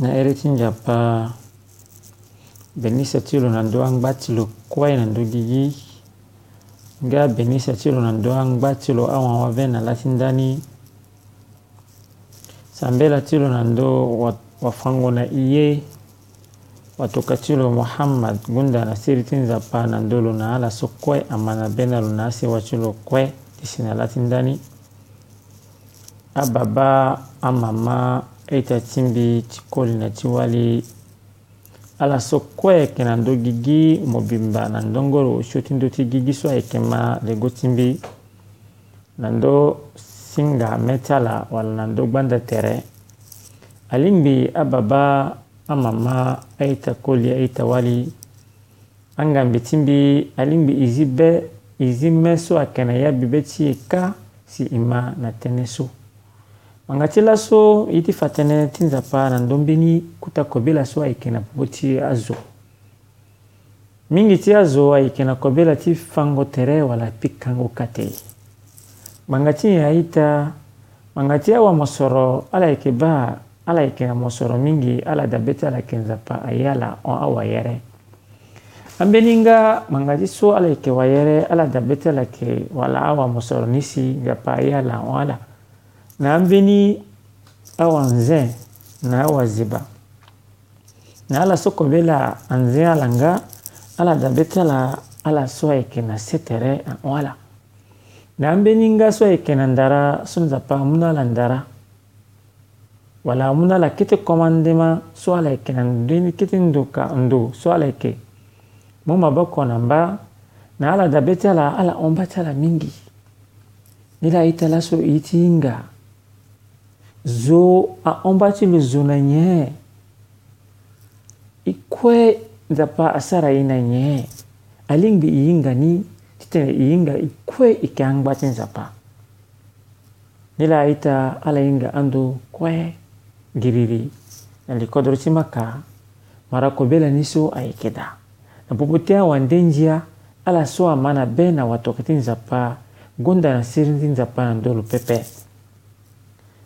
na ere ti nzapa benise ti lo na ndö angba ti lo kuâ e na ndö gigi nga benise ti lo na ndö angba ti lo awawa na laa ti ndani sambela ti lo na ndö wafango na ye watoka ti lo muhammad gunda na siri ti nzapa na ndö lo na ala so kue ama na be na lo na asewa ti lo kue ti si na laa ti ndani ababa amama e ta timbi ti koli na ti wali ala so kue yeke na ndö gigi mo bimba na ndöngörö sio ti ndö ti gigi so ayeke ma lego timbi na ndö singa mê ti ala wala na ndö gbanda tere alingbi ababa amama aita koli aita wali angambi ti mbi alingbi izi be izi mê so ayeke na yabi be ti e ka si e ma na tënë so Wanga ti laso i ti fa tɛnɛ ti nzapa nandombeni kutakobe laso ayeke na popo ti azo mingi ti azo ayeke na kobe la ti fango tere wala pikango kate gbanga ti nyen aita gbanga ti awamosoro ala yeke ba ala yeke na mosoro mingi ala dabe ti ala yeke nzapa aye ala hon awayere ambeni nga gbanga ti so ala yeke wayere ala dabe ti ala yeke wala awamosoro ni si nzapa aye ala hon ala na mveni awa nze na awa ziba na ala so kobela anze ala nga ala dabe ti ala ala so ayeke na se tere ahon ala na ambeni nga so ayeke na ndara so nzapa amû ala ndara wala amû na ala kete komandema so ala yeke na ndeni kete ndo ka ndo so ala yeke mû maboko na mba na ala dabe ti ala ala hon ba ti ala mingi ni la aye ti ala so e ti hinga zo aombachi luzunanye ikwe nzapa asara inanye alingbi iyinga ni titene iyinga ikwe ikiangbachi nzapa nila ita ala yinga andu kwe giriri nalikodorochi maka mara kobela ni so ayekeda na popo awande nzia ala so ama na be na watokiti nzapa gonda na siri ndi nzapa na ndolu pepe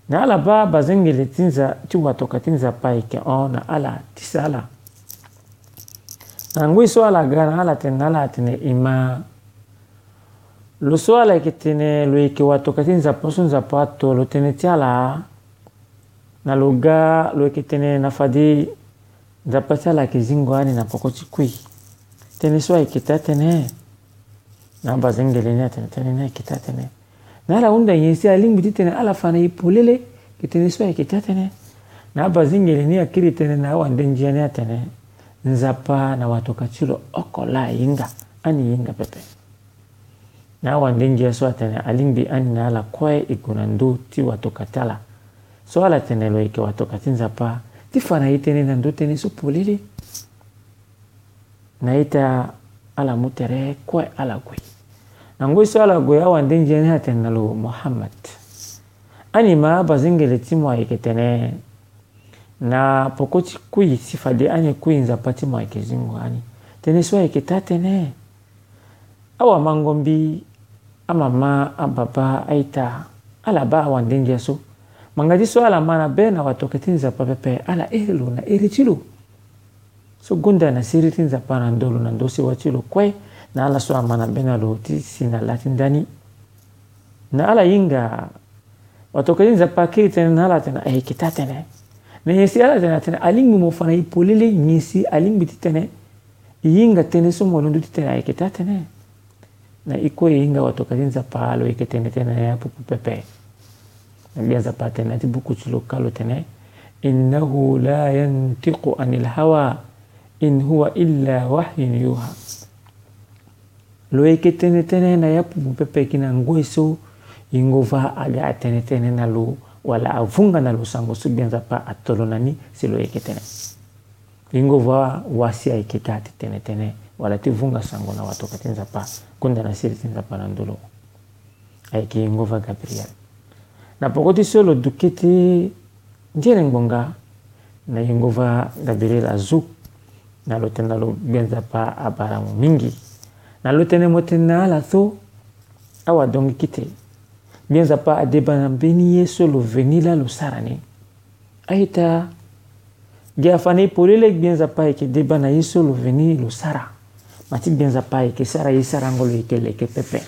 na ala ba bazengele ti nza ti watoka tinza nza pa yeke na ala ti si ala na ngoi so ala ga na ala tene na ala atene e ma lo so ala yeke tene lo yeke watoka ti nzapa so nzapa ato lo tënë ti ala na lo ga lo yeke tene na fadi nzapa ti ala yeke zingo ani na poko ti kui tënë so ayeke ti atënë na bazengele ni atene tënë ni ayeke ti atënë na nala unda yensi alimbi ti tene ala fa na e polele yeke tene so ayeke ti atënë na abazingeli ni akiri tënë na awande nzia ni atene nzapa na wato ka ti lo oko la ahinga ani yinga pepe na awande nzia so atene alingbi ani na ala kue e gue na ndö ti wato ka ti ala so ala tene lo yeke wato ti nzapa ti fa na ye tënë na ndö tënë so polele na ye ta ala mu tere kue ala gue nangu sala goya wanden jen ha tennalu muhammad ani ma bazingele ti mu ayeke tene na poko kui sifade fade ani kui nzapa ti mu ayeke ani tënë so ayeke ta mangombi awamangombi amama ababa aita ala ba awande ngia so manga ti so ala ma na be na watoke ti nzapa ala elu na iri ti so gunda na siri tinza nzapa na ndö lo na ndö siwa ti lo kue na ala so amana bena lo ti sina latin dani na eh, ala yinga watokalinza pakiri na ala tena eh, kita tena na e yesi ala tena tena alingi mo fana ipolele nyisi alingi ti tena yinga tena so mo ndu ti tene eh, kita tena na iko yinga watokalinza palo ike kita tena ya pupu pepe na biaza pa tene ti buku tsulo kalo tena innahu la yantiqu anil hawa in huwa illa wahyun yuha lo yeke tënëtënë na ya pupu pepeki na ngoi so ye ngova aga atënëtënë na lo wala avunga na lo sango so gbia nzapa atolo na ni si lo yeke tënë ye ngova wasi ayeke ka ti tënëtënë wala ti vunga sango na watoka ti nzapa kunda na siri ti nzapa na ndö lo ayeke ye ngova gabriel na poko ti so lo duke ti ndie na ngbonga na ye ngova gabriel azo na lo tene na lo gbia nzapa abara mo mingi nalo tënë mö tënë na ala so awadongi kite mbi nzapa adeba na mbeni ye so lo veni la lo sara ni aita ge afani e pori le gbi nzapa ayeke deba na ye so lo veni lo sara ma ti gbi nzapa ayeke sara ye sarango lo yeke leke pepe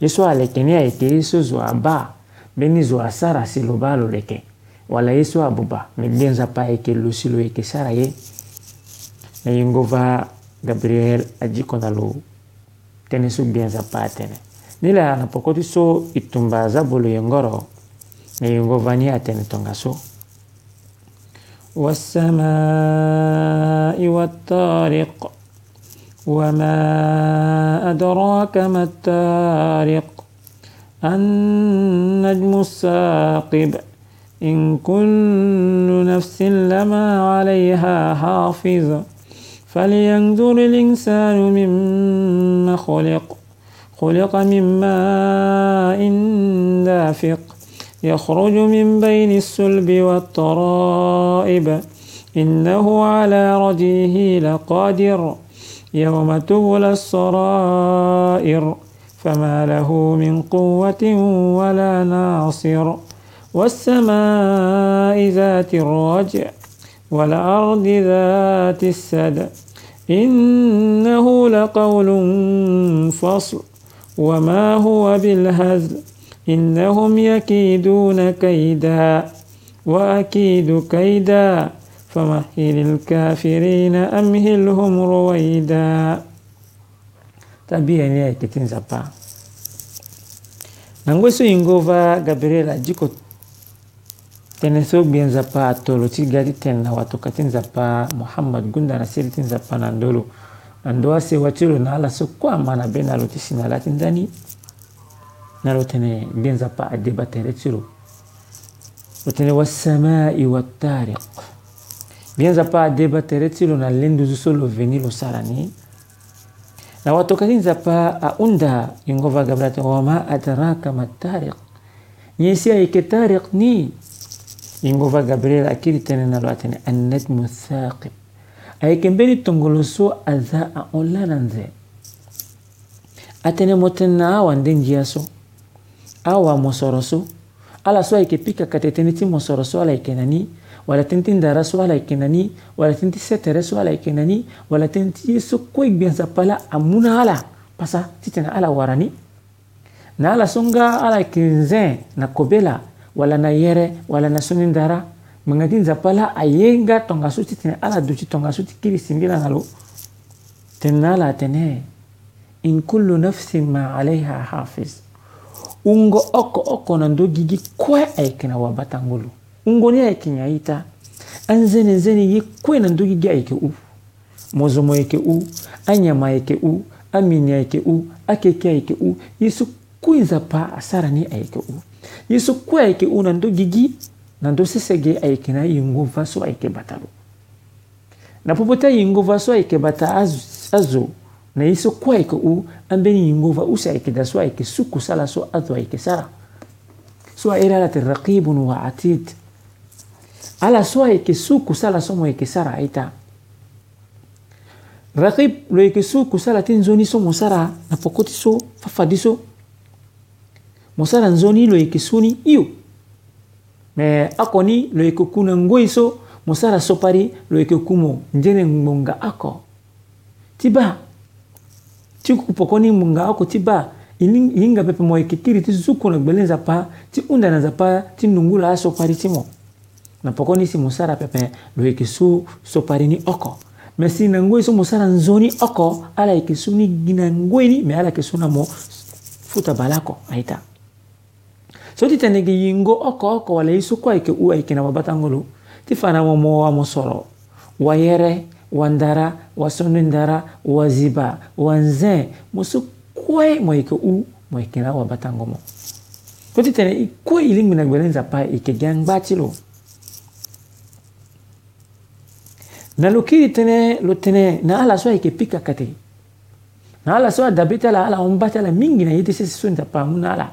ye so aleke ni ayeke ye so zo aba mbeni zo asara si lo ba lo leke wala ye so abuba me gbi nzapa ayeke lo si lo yeke sara ye na yengo va gabriel aji kondalo tene subbienza patene. Nila ana pokoti so itumbaza bulu yongoro neyongo vania tene tongaso. والسماء والطارق وما أدراك ما الطارق النجم الثاقب إن كل نفس لما عليها حافظ فلينذر الإنسان مما خلق خلق من ماء دافق يخرج من بين السلب والترائب إنه على رجيه لقادر يوم تبلى السرائر فما له من قوة ولا ناصر والسماء ذات الرجع والأرض ذات السدى إنه لقول فصل وما هو بالهزل إنهم يكيدون كيدا وأكيد كيدا فمهل الكافرين أمهلهم رويدا tabia yenyewe ikitinza نقول na ngwesu ingova tẽnensg-biãnzã pa a tolo ti ga tɩ na wa tʋka tɩ n zapa mohamad gũnda na sɩd tɩ n zapa nandolo nando a sewa tɩro na ala sẽn kõ a mana bɩ nalo tɩ sĩna la tɩ n da ni nalo tẽne biãnzã pa a deba tẽre tɩro fo tẽne wasamai watariq biãnzã pa a deba tẽre tɩro na lendu zu solo veni lo sarani na wa tʋka tɩ n zapa a unda yĩngo va gabra tɩ wama adraka ma tariq yẽ sɩ a yike e tariq nii inguva Gabriel akili tena nalwatene annajmu thaqib aikembeni tongoloso azaa onlananze atene motenna awa nde njiya so awa mosoro so ala so ayeke pika kate tënë ti mosoro so ala yeke na ni wala tënë ti ndara so ala yeke na ni wala tënë ti setere so ala yeke na ni wala tënë ti ye so kue na ala pasa ala wara ni na ala so nga ala yeke nze na kobela wala na yɛrɛ wala na soni ndara mangati nzapa la ayenga tongaso ti tene ala duti tongaso ti kiri simbila na lo tene na ala atene in kullu nafsin ma alaiha hafiz ungo oko oko na ndo gigi kue ayeke na wabata ngolo ungo ni ayeke nyaa ye ta anzene nzene ye kue na ndo gigi ayeke u mozomo ayeke u anyama ayeke u amini ayeke u akeke ayeke u ye so kui nzapa asara ni ayeke u ye so kue ayeke hû na ndö gigi na ndö sese ge ayeke na yingo so ayeke bata lo na popo ti ayingo so ayeke bata azo na ye so kue ayeke hû ambeni yingo va use ayeke da so ayeke suku sala so azo ayeke sara so airi ala tene raqibun wa atid ala so ayeke suku sala so mo ayeke sara aye ta raqib lo yeke suku sala ti nzoni so mo sara na poko ti so fafadi so mosala nzoni lo yeke so ni hio me akoni lo yeke ku na ngoi so mosala sopari lo yeke ku mo ndene ngbonga oko ti ba ti kupoko ni ngbonga oko ti ba hinga pepe mo yeke kiri ti zuku na gbele nzapa ti hunda na nzapa ti nungu la aso pari ti mo na poko ni si mosara pepe lo yeke so so ni oko me si na ngoi so mosara nzoni oko ala yeke so ni gi na ngoi ni me ala yeke so na mo futa balako oko aita so ti tene gi yingo oko oko wala yesu ko ayeke u ayeke na wabatango lo ti fa na mo wa mo soro wayere wandara wasondo ndara waziba wanze mo so kue mo yeke u mo yeke na wabatango mo so ti tene e kue e lingbi na gbele nzapa e yeke gi angba ti lo na lo kiri tënë lo tënë na ala so ayeke pika kate na ala so adabe ti ala ala hongba ti ala mingi na ye ti sese so nzapa amû na ala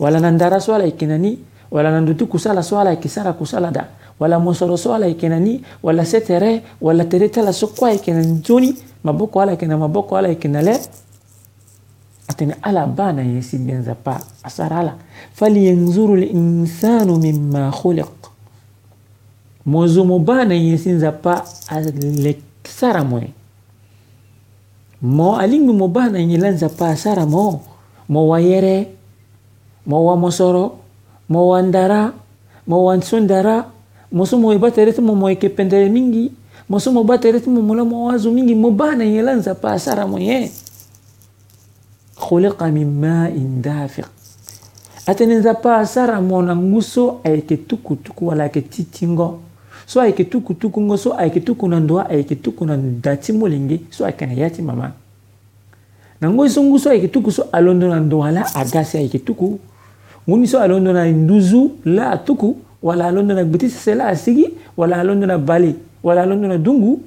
wala nandara swala ikinani wala nandutu kusala swala ikisara kusala da wala mosoro swala ikinani wala setere wala teretala sokwa ikina njoni maboko wala ikina maboko wala ikina le atene ala bana yesi benza pa asara ala fali falyanzuru linsanu mima khuliq mozumu bana yesi nza pa alekisara moye mo alingu mo bana yelanza pa asara mo mo wayere mo wa mosoro mo wa ndara mo wa nsundara mo so mo ba tere ti mo mo yeke pendele mingi mo so mo ba tere ti mo mo la mo wazo mingi mo ba na ye la nzapa asara mo ye khuliqa min ma'in dafiq atene nzapa asara mo na ngu so ayeke tukutuku wala ayeke ti tingo so ayeke tukutuku ngo so ayeke tuku na ndwa ayeke tuku na da ti molenge so ayeke na ya ti mama na ngoi so ngu so ayeke tuku so alondo na ndwa la aga si ayeke tuku ngun so alondo na nduzu la tuku wala alondo na gbiti sela asigi wala alondo na bali wala alondo na dungu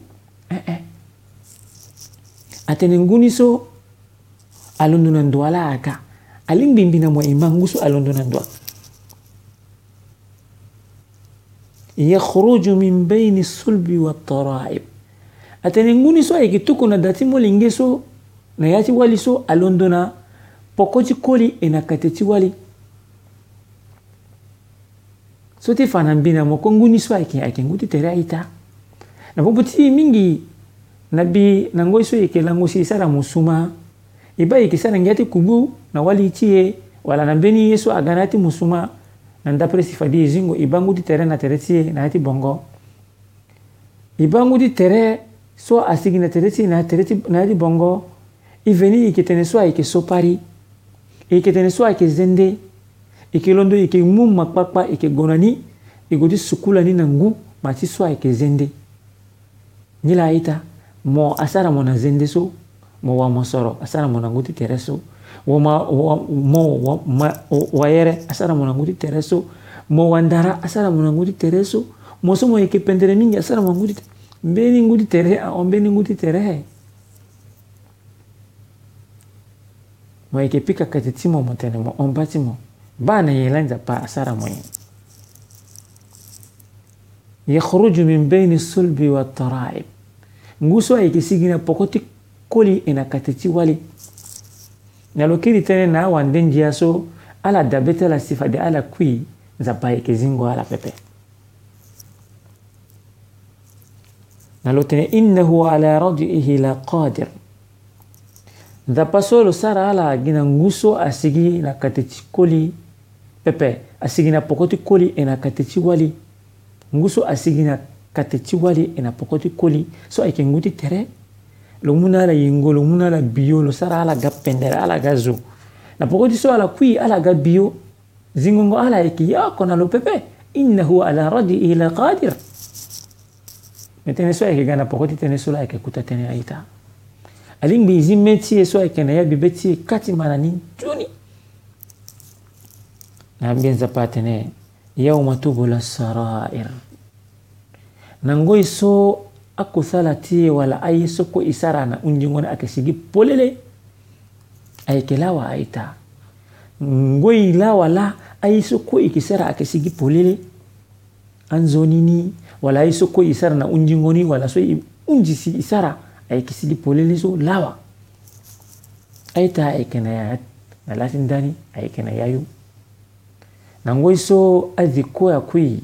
eh eh atene nguni so alondo na ndwala aka alingbingbina mwa ima nguso alondo na ndwa yakhruju min baini sulbi wataraib atene nguni so ayeke tuku na da ti molinge so na ya ti wali so alondo na poko ti koli e na kate ti wali so ti fa na mbina moko nguni so ayeke ayeke ngu ti tere aita na popo ti mingi na bi na ngoi so yeke lango si e sara mo suma e ba yeke sara ngia ti kubu na wali ti e wala na mbeni ye so aga na ya ti mo suma na ndapre si fadi e zingo e ba ngu ti tere na tere ti e na ya ti bongo e ba ngu ti tere so asigi na tere ti e na ya tere ti na ya ti bongo e veni e yeke tene so ayeke so pari e yeke tene so ayeke zende yeke londo yeke mu makpakpa yeke gona ni yeke ti sukulu ani na ngu ma ti so ayeke zende ni la aita mo asara mo na zende so mo wa mo soro asara mo na ngu ti tere so wo ma mo wa yere asara mo na ngu ti tere so mo wa ndara asara mo na ngu ti tere so mo so mo yeke pendere mingi asara mo na ngu ti mbeni ngu ti tere ambeni ngu ti tere e mo yeke pikaka ti ti mo mo tene mo omba ti mo bana yenlenza pa hasara mwenyewe yakhruju min baini sulbi wataraib nguso ayikisigina pokoti koli ena katiti wali nalo kiri tene na wande njia so ala dabete la sifa de ala kui nza pa ayikizingo ala pepe nalo tene innahu ala radiihi la qadir nza pasolo sara ala gina nguso asigi na katiti koli pepe a sigina pokoti koli ena kate ti wali ngu so a sigina kate ti wali ena pokoti koli so ayeke ngu ti tere lo mû na ala yengo lo mû na ala bio lo sara ala ga pendere ala ga zo na pokoti so ala kui ala ga bio zingongo ala ayeke ye oko na lo pepe innahu ala radi'ihi la qadir me tënë so ayeke ga na poko ti tënë so la ayeke kuta tënë aita alingbi zi mê ti e so ayeke na ya bibe ti e kâ ti mana ni nzoni nagenza patene yawma tubula sarair nangoy so aku salati wala ay soko isarana unjingona akasigi polele ay kelawa aita ngoy la wala ay soko ikisara akasigi polele anzonini wala ay soko isarana na unjingoni wala so unjisi isara ay kisigi polele so lawa aita ay kenayat nalasin dani ay kenayayu nangoiso azikua akui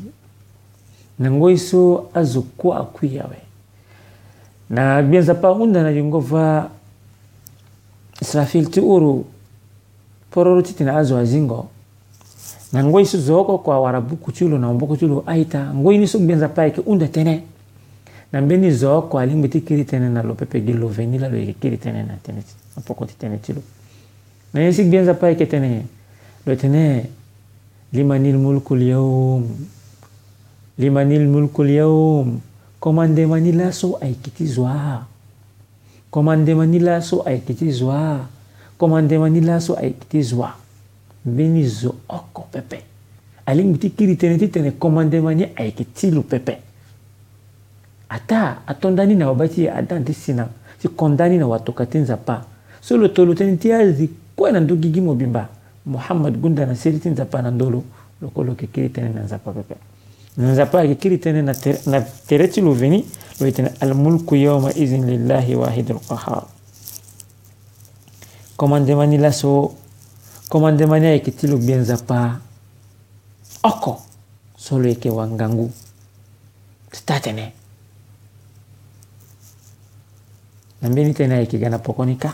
nangoiso azukua akui yawe na bianza pa unda na yungova israfil ti uru pororo ti tene azo azingo na ngoi so zoko kwa warabu kuchulu na ombuku ti aita ngoi ni so gbienza pa yeke hunda tënë na mbeni zoko oko alingbi ti kiri tënë na lopepe pepe gi lo veni la lo kiri tene na tënë ti opoko ti tënë ti lo na ye si gbienza pa yeke tene, lo tene limanil mulkul yawm limanil mulkul yawm komandemani laso aikiti zwa komandemani laso aikiti zwa komandemani laso aikiti zwa veni zo oko pepe alingi ti kiri tënë ti tene komandemani ayeke ti lo pepe ata atondani na babâ ti adam ti si na ti kondani na watoka ti nzapa so lo tolo tënë ti azi kue na ndö gigi mobimba muhammad gunda na siriti nzapa na ndolo lokolo yeke kiri tënë na nzapa pepe na nzapa ayeke ya kiri tënë na tere ti lo veni lo e tene almulku yauma izin lillahi wahidul qahar. Komandemani ni laso komandemani ni ya ayeke ti lo gbe nzapa oko so lo yeke wangangu ti ta tene na mbeni tënë ayeke ya ga na poko ka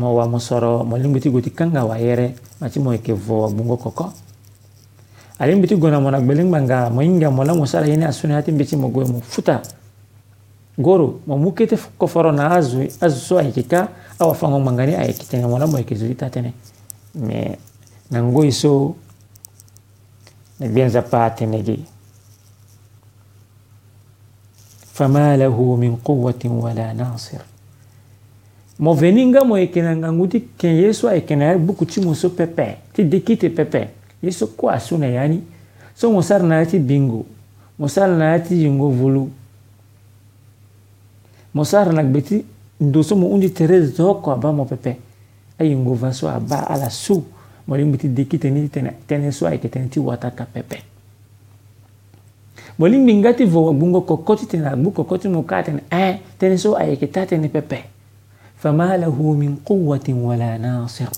mo wa mo sɔrɔ mo liŋ biti goti kanga wa yere ma ci mo ke vo bungo koko kɔkɔ aliŋ biti gona nak beling banga mo inga mo la mo sara yini asuni hati biti mo go mo futa goro mo mukete kɔfɔrɔ na azu azu so ayeke ka awa fango mangani ayeke tene mo la mo ke zuri ta tënë me nango iso ne na gbia nzapa atene gi fama lahu min quwwatin wala nasir mo veni nga mo yeke na ngangu ti yeke ye so ayeke na ya buku ti mo so pepe ti diki ti pepe ye so kue aso na ya ni so mo sara na ya ti bingo mo sara na ya ti yingo volu mo sara na gbe ti ndo so mo hundi tere zoko aba mo pepe ayingo va so aba ala so mo lingbi ti diki tëni ti tënë so ayeke tënë ti watata pepe mo lingbi nga ti vowa gbungo koko ti tene agbu koko ti mo kaa eh, tene e tënë so ayeke ta tënë pepe فما له من قوة ولا ناصر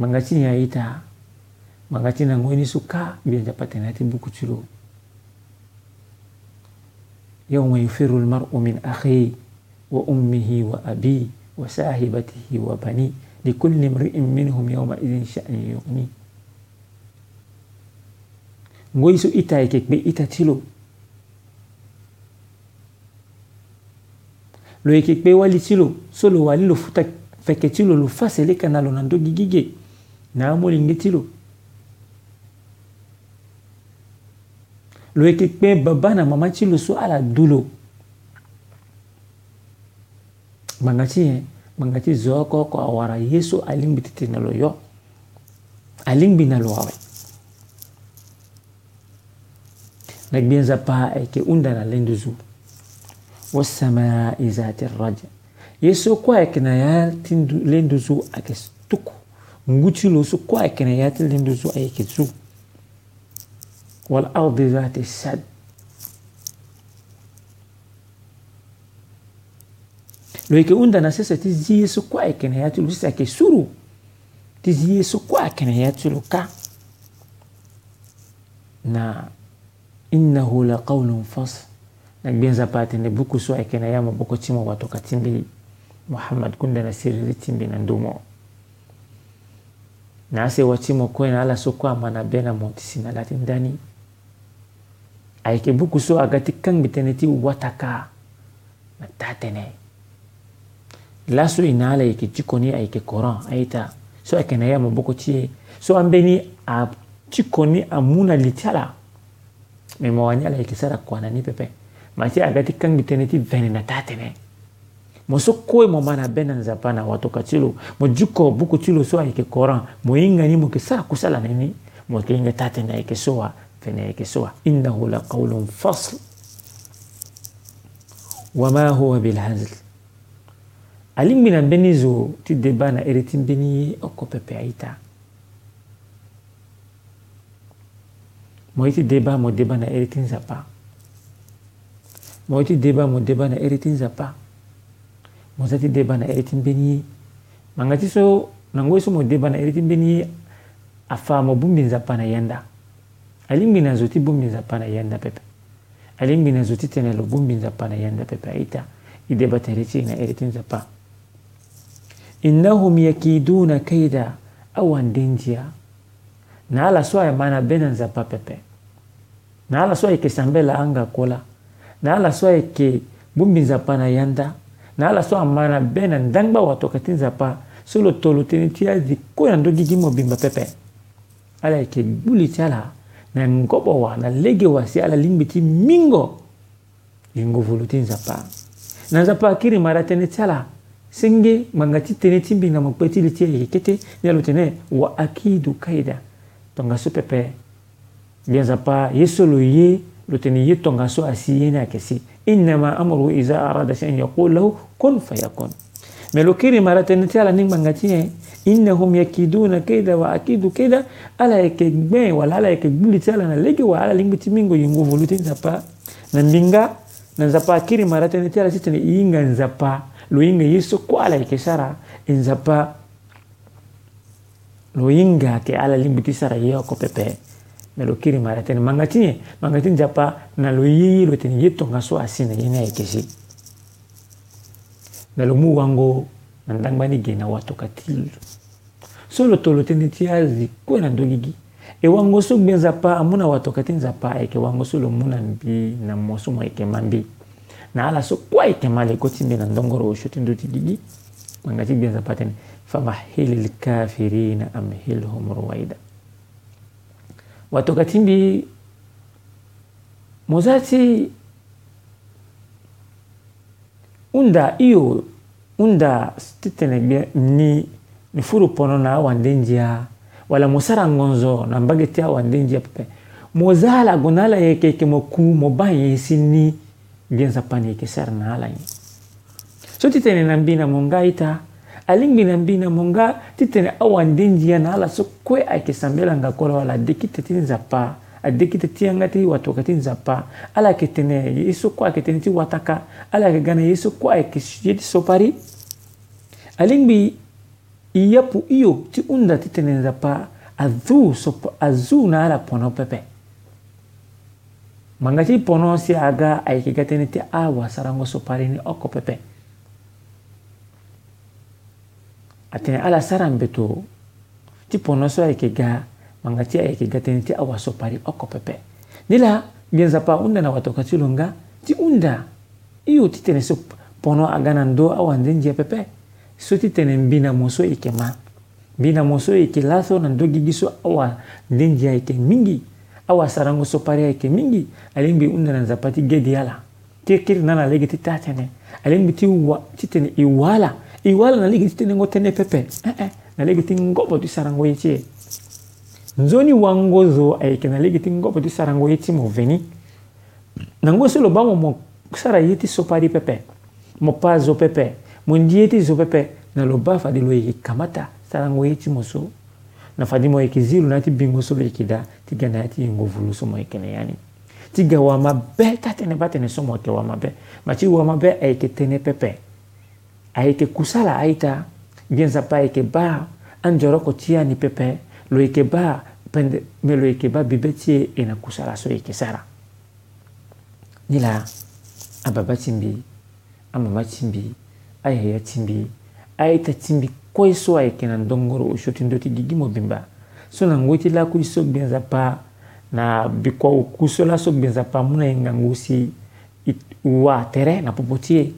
mangati ya ita mangati na ngoni suka biar dapat nanti buku يوم يفر المرء من أخيه وأمه وأبيه وصاحبته وبنيه لكل امرئ منهم يومئذ شأن يغني ngoi su ita ekek be ita cilo lo yeke kpe wali ti lo so lo wali lo futa veke ti lo lo face leka na lo na ndögi gige na amolenge ti lo lo yeke kpe baba na mama ti lo so ala du lo gbanga ti e eh, gbanga ti zo oko oko awara ye so alingbi titiri na lo yo alingbi na lo awe eh, na gbia nzapa ayeke hunda na lendu zu والسماء ذات الرجع يسو كواك نيا لندزو أكس تكو نغوتي لو سو كواك نيا لندزو أكسو والأرض ذات السد لو يكي وندا ناسيسة تزي يسو كواك نيا تلو سيسا كسورو تزي يسو كواك نيا تلو كا نا إنه لقول فصل na gbenza pate nde buku so ayeke na ya maboko ti mo wato ka ti mbi muhammad kunda na siriri ti mbi na ndumo na ase wa ti mo kue na ala so kue ama na be na mo ti si na la ti ndani ayeke buku so aga ti kangbi tënë ti wataka na taa tënë laso e na ala yeke tiko ni ayeke coran aita so ayeke na ya maboko ti ye so ambeni atiko ni amu na li ti ala me mo wani ala yeke sara kua na ni pepe masi agati kangi tene ti venena ta tene mo so kue mo mana bena nzapa na watoka ti lo mo juko buku ti lo so ayeke koran mo hinga ni mo yeke sara kusala na ni mo yeke hinga ta tene ayeke so vene ayeke so innahu la qawlun fasl wama huwa bilhazl alingbi na mbeni zo ti deba na ere ti mbeni ye oko pepe aita mo ye ti deba mo deba na ere ti nzapa mo ti deba mo deba na ere ti nzapa mo za ti deba na ere ti mbeni ye manga ti so na ngoi so mo deba na ere ti mbeni ye afa mo bongbi nzapa na yenda alingbi na zo ti bongbi nzapa na yenda pepe alingbi na zo ti tene lo bongbi nzapa na yenda pepe aita i deba tere ti na ere ti nzapa innahum yakiduna kaida awandendia na ala so ayamba na be na nzapa pepe na ala so ayeke sambe la anga kola na ala so ayeke gbungbi nzapa na yanda na ala so ama na be na ndangba watoka ti nzapa so lo tolo tënë ti azi kue na ndögi ti mobimba pepe ala yeke gbuli ti ala na ngobo wa na lege wa si ala lingbi ti mingo e ngovulu ti nzapa na nzapa akiri mara tënë ti ala senge ngbanga ti tënë ti mbinga mo kpe ti li ti ayeke kete ni ala lo tene wa akidu kaida tongaso pepe lia nzapa ye so lo ye لتني يتون غاسو أسيينا كسي إنما أمره إذا أراد شيئا يقول له كن فيكون melokiri mara tene ti ala ningba nga ti innahum yakiduna kaida wa akidu kaida ala yeke gbe wala ala yeke gbuli ti ala na lege wa ala lingbi ti mingo yingu volu nzapa na mbinga na nzapa akiri mara ti ala si tene nzapa lo hinga ye so ala yeke sara nzapa lo hinga yeke ala lingbi ti sara ye pepe mais nalo kiri mara tene mangati ye mangati nzapa nalo ye lo tene ye tongaso asi na ye na yekesi nalo mu wango na ndangbani ge na watoka tilo so lo tolo tene ti azi kue na ndoligi e wango so gbe nzapa amu na watoka ti nzapa ayeke wango so lo mu na mbi na mo so mo ayeke ma mbi na ala so kue ayeke ma leko ti mbi na ndongoro oso ti ndö ti gigi mangati gbe nzapa tene famahili lkafirina amhilhum ruwaida watokatimbi mozati unda iyo unda titene gbia ni ni furu pono na awande wala mosara ngonzo na mbage ti awande njia pepe moza ala gue na ala yeke yeke mo ku mo ba si ni yeke sara na ala so titene na mbi na mo nga aita alingi na mbina monga ti tene awande ndia na ala so kue ayeke sambela nga kolo ala deki tene ti nzapa adeki tene ti yanga ti watoka ti nzapa ala yeke tene ye so kue ayeke tene ti wataka ala yeke ga na ye so kue ayeke ye ti so pari alingbi i yapu iyo ti hunda ti tene nzapa azu so azu na ala pono pepe manga ti pono si aga ayeke ga tënë ti awasara ngo so pari ni oko pepe atene ala sara mbeto ti pono so ayeke ga manga ti ayeke ga tënë ti awaso pari oko pepe ni la mbi nzapa hunda na watoka ti lo nga ti hunda i yo ti tene so pono aga na ndö awanze nzia pepe so ti tene mbi na mo so yeke ma mbi na mo so yeke laso na ndö gigi so awanze nzia ayeke mingi awasarango so pari ayeke mingi alingbi hunda na nzapa ti gedi ala ti kiri na na lege ti tâ tënë alingbi ti wa ti tene e wâ ala iwala naligi ti tenengo tënë pepe ee eh, eh. naligi ti ngobo ti sarango ye ti e nzoni wango zo ayeke na lege ti ngobo ti sara ngo ye ti mo veni na ngo so lo ba mo mo sara ye ti so pari pepe mo pâ zo pepe mo ndi ye ti zo pepe na lo ba fade lo yeke kamata sara ngo ye ti mo so na fade mo yeke zi lo na ti bingo so lo yeke da ti ga na ya ti yengo vulu so mo yeke na ya ni ti ga wamabe ti atene ba atene so mo yeke wamabe ma ti wamabe ayeke tënë pepe ayeke kusala aita ge nzapa ayeke ba anzoro kɔ ti ani pepe lo yeke ba pende me lo yeke ba bibe ti e e na kusala so yeke sara ni la ababa ti mbi amama ti mbi ayaya ti mbi aita ti mbi kue so ayeke na ndongoro oso ti ndö ti gigi mo bimba so na ngoi ti lakui so gbe nzapa na bikua oku so laso gbe nzapa mû na e ngangu si wâ tere na popo ti e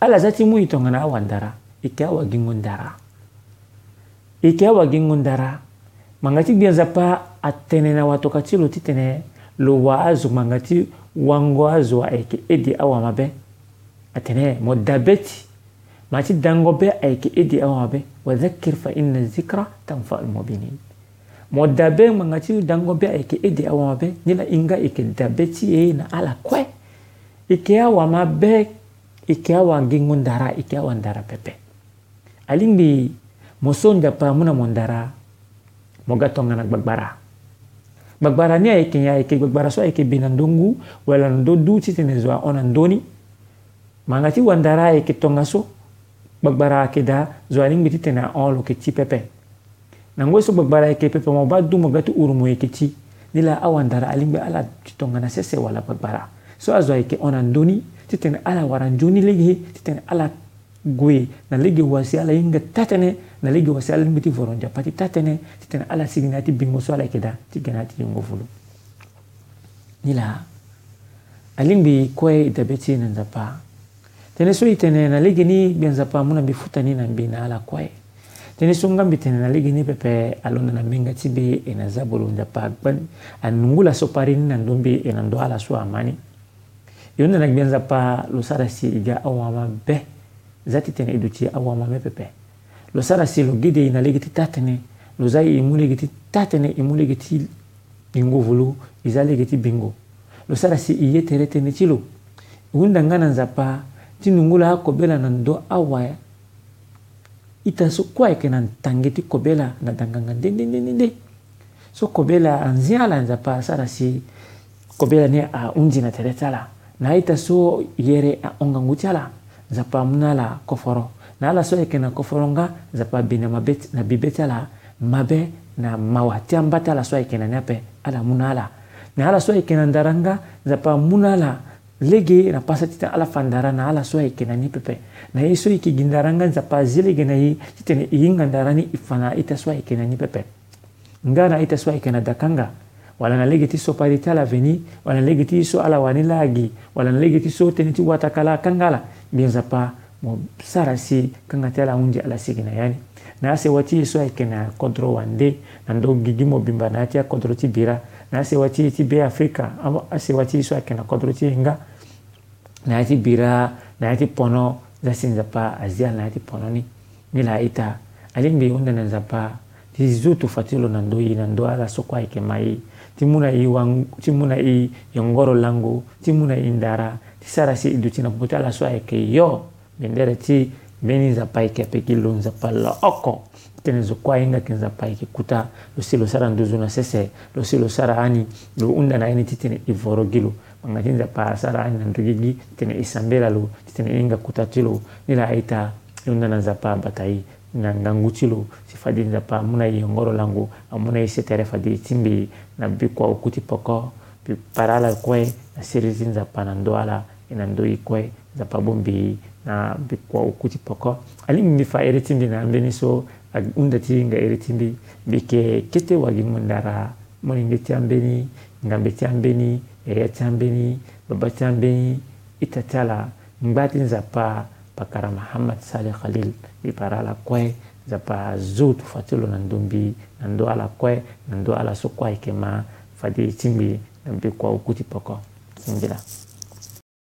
ala zati mu itongana awa ndara ike awa gingo ndara ike awa gingo ndara manga ti gbia nzapa atene na watoka ti lo ti tene lo wa azo manga ti wango azo ayeke ede awa mabe atene mo dabe ti manga ti dango be ayeke ede awa mabe wadhakir fa inna zikra tanfa almuminin mo dabe manga ti dango be ayeke ede awa mabe ni la hinga e yeke dabe ti e ye na ala kue e yeke awa mabe ikiawa ngingun dara ikiawa ndara pepe alingbi moson japa muna mondara moga tongana gbagbara gbagbara ni ayeke ya ayeke gbagbara so ayeke be na ndöngu wala na ndö du ti tene zo ahon na ndöni manga ti wandara ayeke tongaso gbagbara ayeke da zo alingbi ti tene ahon lo yeke ti pepe na ngoi so gbagbara ayeke pepe mo ba du mo ga ti uru mo yeke ti ni la awandara alingbi ala ti tongana sese wala gbagbara so a zo ayeke onan doni ti ala wara nzoni lege ye ala gue na lege wasi ala hinga ta tënë na lege wasi ala lingbi ti voro nzapa ti ta tënë ti ala sigi na ya ti bingo so ala yeke da ti ge na ya ti yongo volo ni la alingbi kue e dabe ti na nzapa tënë so e tene na lege ni gbia nzapa mû na mbi futa ni na mbi na ala kue tënë so ngambi tene na lege ni pepe alonda na menga ti be e na za bolo nzapa agba anungu laso pari ni na ndö mbi e na ndö ala so ama yo nena gbia nzapa lo sara si e ga awama be za ti tene e duti e awama me pepe lo sara si lo gede e na lege ti ta tënë lo za e mû lege ti ta tënë e mû lege ti hingovo lo e za lege ti bingo lo sara si e ye tere tënë ti lo hunda nga na nzapa ti nungu la akobela na ndö awa i ta so kue ayeke na ntange ti kobela na danganga ndendendende so kobela anzia ala nzapa asara si kobela ni ahunzi na tere ti ala na ayeke so yere ahongangu ti ala nzapa amû na ala koforo na ala so ayeke na koforo nga nzapa abi na mabe na bibe ti ala mabe na mawa ti amba ti ala so ayeke na ni ape ala mû na ala na ala so ayeke na ndara nga nzapa amû na ala lege na pasa ti tene ala fa ndara na ala so ayeke na ni pepe na ye so e yeke gi ndara nga nzapa azi lege na ye ti tene e hinga ndara ni e fa na aita so ayeke na ni pepe nga na aita so ayeke na daka nga wala walanalege ti so pari ti ala veni walanalege ti so ala wani lagi walanalege ti so tënë ti wata kala kanga ala mbi nzapa mo sara si kanga ti ala hunde ala sigi na ya na asewa wati so ay kena kontro wande na ndo gigi mo bimba na ya ti akodro ti bira na asewa wati ti be afrika amo ti wati so ay kena kontro ti nga na ti bira na ti pono za si nzapa azia na ti pono ni ni la ita alimbi unda na nzapa ti zutu fatilo ti lo na ndö ye na ndö ala soko ayeke ma ye ti muna i wang ti muna i yongoro langu ti muna i ndara ti sara si i duti na pupu ti ala so ayeke yo mendere ti mbeni nzapa ayeke apeki lo nzapa lo oko tene zo kue ahinga yeke nzapa ayeke kuta lo si lo sara nduzu na sese lo si lo sara ani lo hunda na ye ni ti tene e voro gi lo manga ti nzapa asara ani na ndöge gi tene e sambela lo ti tene e hinga kuta ti lo ni la aita e hunda na nzapa abata ye na nga nguccilu si fadi dapa muna yi ngoro langu amuna yi setere fadi timbi na bi kwa ukuti poko pi parala kwe na sirizi nzapa na ndoala ina ndoi kwe nzapa bumbi na bi kwa ukuti poko ali mbi fa eri timbi na ambeni so unda ti nga eri timbi bi ke kete wagi mundara muni nge ti ambeni ngambe ti ambeni ya ti ambeni baba ti ambeni itatala mbati ala ngba nzapa pakara mahamad Saleh khalil i para ala kue zapa zutu fatilo na ndumbi na ndo ala kwe na ndo ala so kue fadi ma fade ti na mbi ukuti poko ti